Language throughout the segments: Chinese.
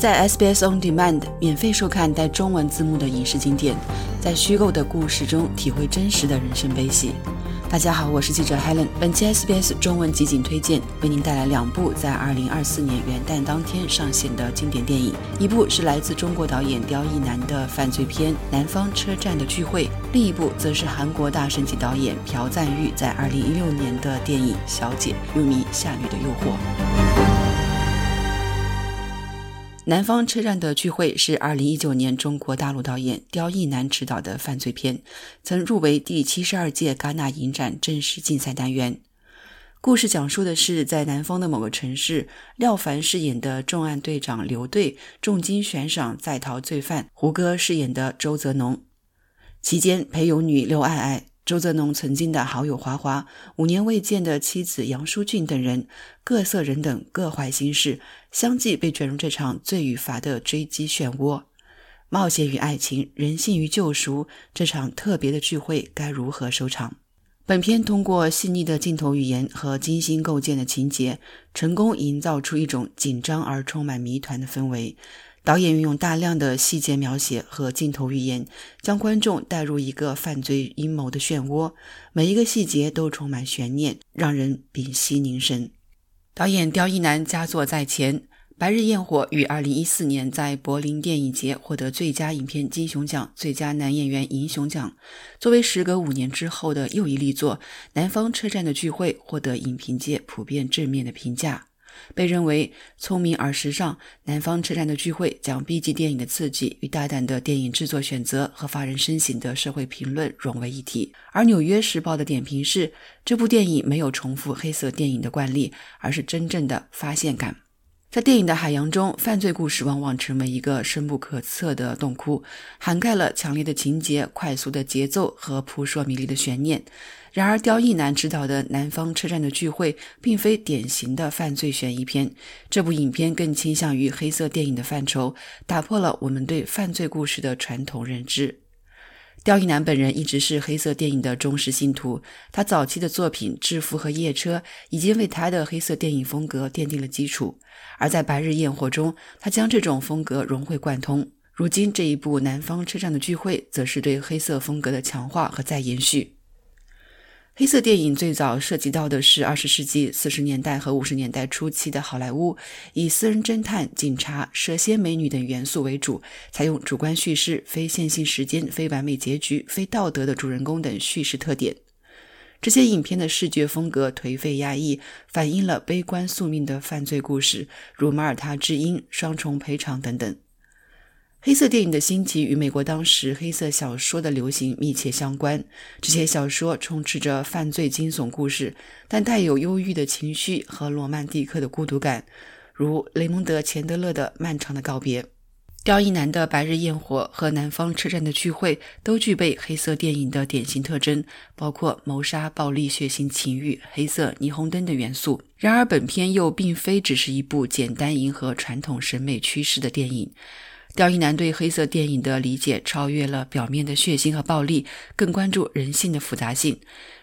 在 SBS On Demand 免费收看带中文字幕的影视经典，在虚构的故事中体会真实的人生悲喜。大家好，我是记者 Helen。本期 SBS 中文集锦推荐为您带来两部在2024年元旦当天上线的经典电影，一部是来自中国导演刁亦男的犯罪片《南方车站的聚会》，另一部则是韩国大神级导演朴赞玉在2016年的电影《小姐》，又名《夏女的诱惑》。南方车站的聚会是二零一九年中国大陆导演刁亦男执导的犯罪片，曾入围第七十二届戛纳影展正式竞赛单元。故事讲述的是在南方的某个城市，廖凡饰演的重案队长刘队重金悬赏在逃罪犯胡歌饰演的周泽农，期间陪游女刘爱爱。周泽农曾经的好友华华，五年未见的妻子杨淑俊等人，各色人等各怀心事，相继被卷入这场罪与罚的追击漩涡。冒险与爱情，人性与救赎，这场特别的聚会该如何收场？本片通过细腻的镜头语言和精心构建的情节，成功营造出一种紧张而充满谜团的氛围。导演运用大量的细节描写和镜头语言，将观众带入一个犯罪阴谋的漩涡，每一个细节都充满悬念，让人屏息凝神。导演刁亦男佳作在前，《白日焰火》于2014年在柏林电影节获得最佳影片金熊奖、最佳男演员银熊奖。作为时隔五年之后的又一力作，《南方车站的聚会》获得影评界普遍正面的评价。被认为聪明而时尚，《南方车站的聚会》将 B 级电影的刺激与大胆的电影制作选择和发人深省的社会评论融为一体。而《纽约时报》的点评是：这部电影没有重复黑色电影的惯例，而是真正的发现感。在电影的海洋中，犯罪故事往往成为一个深不可测的洞窟，涵盖了强烈的情节、快速的节奏和扑朔迷离的悬念。然而，刁亦男执导的《南方车站的聚会》并非典型的犯罪悬疑片，这部影片更倾向于黑色电影的范畴，打破了我们对犯罪故事的传统认知。刁亦男本人一直是黑色电影的忠实信徒，他早期的作品《制服》和《夜车》已经为他的黑色电影风格奠定了基础，而在《白日焰火》中，他将这种风格融会贯通。如今这一部《南方车站的聚会》则是对黑色风格的强化和再延续。黑色电影最早涉及到的是二十世纪四十年代和五十年代初期的好莱坞，以私人侦探、警察、蛇蝎美女等元素为主，采用主观叙事、非线性时间、非完美结局、非道德的主人公等叙事特点。这些影片的视觉风格颓废压抑，反映了悲观宿命的犯罪故事，如《马耳他之鹰》《双重赔偿》等等。黑色电影的兴起与美国当时黑色小说的流行密切相关。这些小说充斥着犯罪惊悚故事，但带有忧郁的情绪和罗曼蒂克的孤独感，如雷蒙德·钱德勒的《漫长的告别》。刁亦男的《白日焰火》和《南方车站的聚会》都具备黑色电影的典型特征，包括谋杀、暴力、血腥、情欲、黑色、霓虹灯等元素。然而，本片又并非只是一部简单迎合传统审美趋势的电影。刁亦男对黑色电影的理解超越了表面的血腥和暴力，更关注人性的复杂性。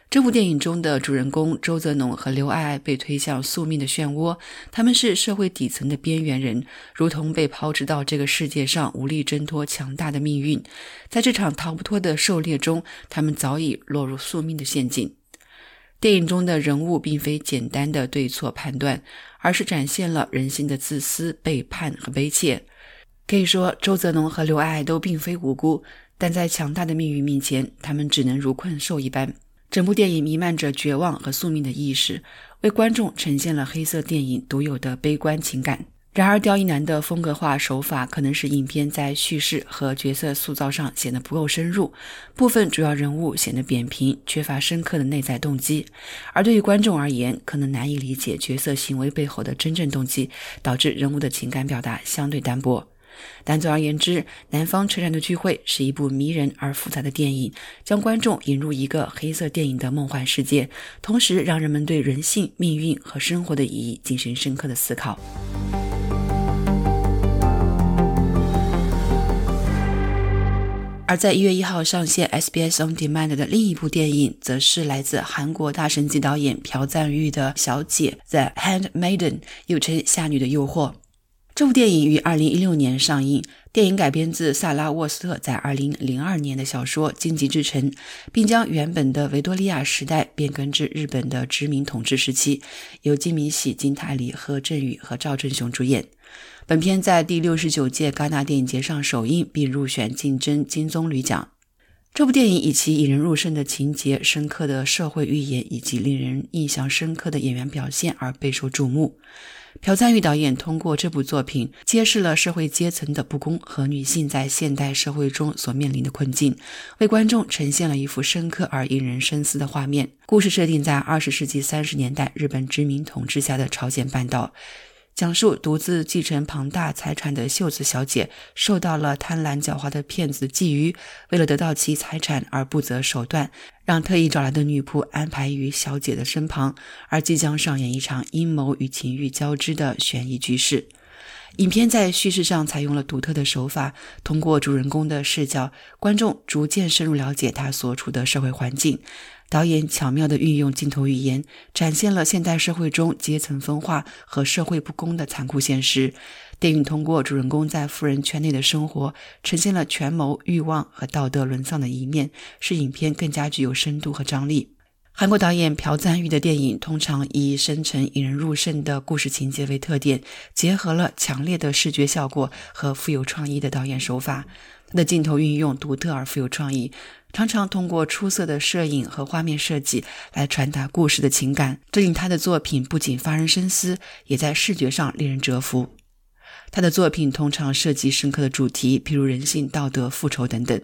这部电影中的主人公周泽农和刘爱爱被推向宿命的漩涡，他们是社会底层的边缘人，如同被抛掷到这个世界上，无力挣脱强大的命运。在这场逃不脱的狩猎中，他们早已落入宿命的陷阱。电影中的人物并非简单的对错判断，而是展现了人性的自私、背叛和悲切。可以说，周泽农和刘爱爱都并非无辜，但在强大的命运面前，他们只能如困兽一般。整部电影弥漫着绝望和宿命的意识，为观众呈现了黑色电影独有的悲观情感。然而，刁亦男的风格化手法可能使影片在叙事和角色塑造上显得不够深入，部分主要人物显得扁平，缺乏深刻的内在动机。而对于观众而言，可能难以理解角色行为背后的真正动机，导致人物的情感表达相对单薄。但总而言之，《南方车站的聚会》是一部迷人而复杂的电影，将观众引入一个黑色电影的梦幻世界，同时让人们对人性、命运和生活的意义进行深刻的思考。而在一月一号上线 SBS On Demand 的另一部电影，则是来自韩国大神级导演朴赞玉的《小姐》（The Handmaiden），又称《夏女的诱惑》。这部电影于二零一六年上映。电影改编自萨拉沃斯特在二零零二年的小说《荆棘之城》，并将原本的维多利亚时代变更至日本的殖民统治时期。由金明喜、金泰梨、何振宇和赵正雄主演。本片在第六十九届戛纳电影节上首映，并入选竞争金棕榈奖。这部电影以其引人入胜的情节、深刻的社会寓言以及令人印象深刻的演员表现而备受瞩目。朴赞玉导演通过这部作品揭示了社会阶层的不公和女性在现代社会中所面临的困境，为观众呈现了一幅深刻而引人深思的画面。故事设定在二十世纪三十年代日本殖民统治下的朝鲜半岛。讲述独自继承庞大财产的秀子小姐，受到了贪婪狡猾的骗子觊觎，为了得到其财产而不择手段，让特意找来的女仆安排于小姐的身旁，而即将上演一场阴谋与情欲交织的悬疑局势。影片在叙事上采用了独特的手法，通过主人公的视角，观众逐渐深入了解他所处的社会环境。导演巧妙地运用镜头语言，展现了现代社会中阶层分化和社会不公的残酷现实。电影通过主人公在富人圈内的生活，呈现了权谋、欲望和道德沦丧的一面，使影片更加具有深度和张力。韩国导演朴赞玉的电影通常以深沉、引人入胜的故事情节为特点，结合了强烈的视觉效果和富有创意的导演手法。他的镜头运用独特而富有创意，常常通过出色的摄影和画面设计来传达故事的情感，这令他的作品不仅发人深思，也在视觉上令人折服。他的作品通常涉及深刻的主题，譬如人性、道德、复仇等等。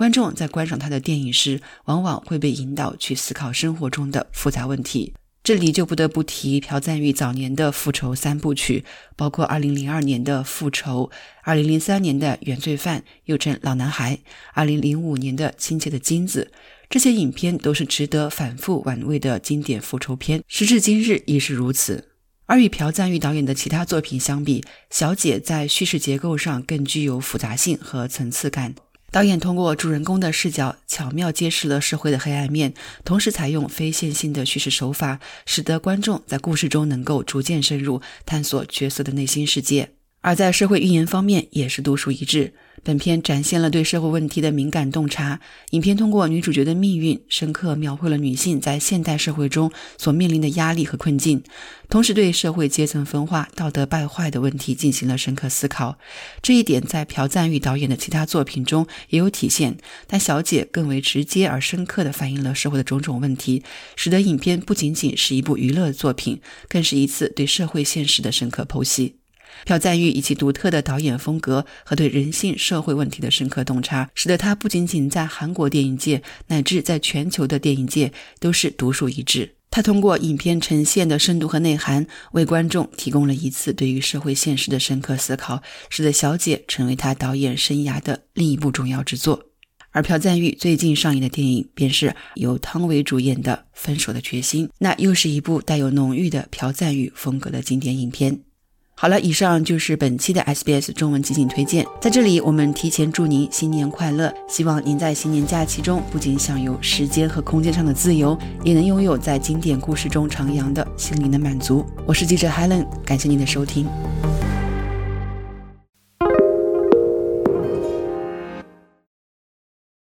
观众在观赏他的电影时，往往会被引导去思考生活中的复杂问题。这里就不得不提朴赞玉早年的复仇三部曲，包括2002年的《复仇》，2003年的《原罪犯》又称《老男孩》，2005年的《亲切的金子》。这些影片都是值得反复玩味的经典复仇片，时至今日亦是如此。而与朴赞玉导演的其他作品相比，《小姐》在叙事结构上更具有复杂性和层次感。导演通过主人公的视角，巧妙揭示了社会的黑暗面，同时采用非线性的叙事手法，使得观众在故事中能够逐渐深入探索角色的内心世界。而在社会寓言方面，也是独树一帜。本片展现了对社会问题的敏感洞察。影片通过女主角的命运，深刻描绘了女性在现代社会中所面临的压力和困境，同时对社会阶层分化、道德败坏的问题进行了深刻思考。这一点在朴赞玉导演的其他作品中也有体现，但《小姐》更为直接而深刻地反映了社会的种种问题，使得影片不仅仅是一部娱乐作品，更是一次对社会现实的深刻剖析。朴赞玉以其独特的导演风格和对人性社会问题的深刻洞察，使得他不仅仅在韩国电影界，乃至在全球的电影界都是独树一帜。他通过影片呈现的深度和内涵，为观众提供了一次对于社会现实的深刻思考，使得《小姐》成为他导演生涯的另一部重要之作。而朴赞玉最近上映的电影，便是由汤唯主演的《分手的决心》，那又是一部带有浓郁的朴赞玉风格的经典影片。好了，以上就是本期的 SBS 中文集锦推荐。在这里，我们提前祝您新年快乐，希望您在新年假期中不仅享有时间和空间上的自由，也能拥有在经典故事中徜徉的心灵的满足。我是记者 Helen，感谢您的收听。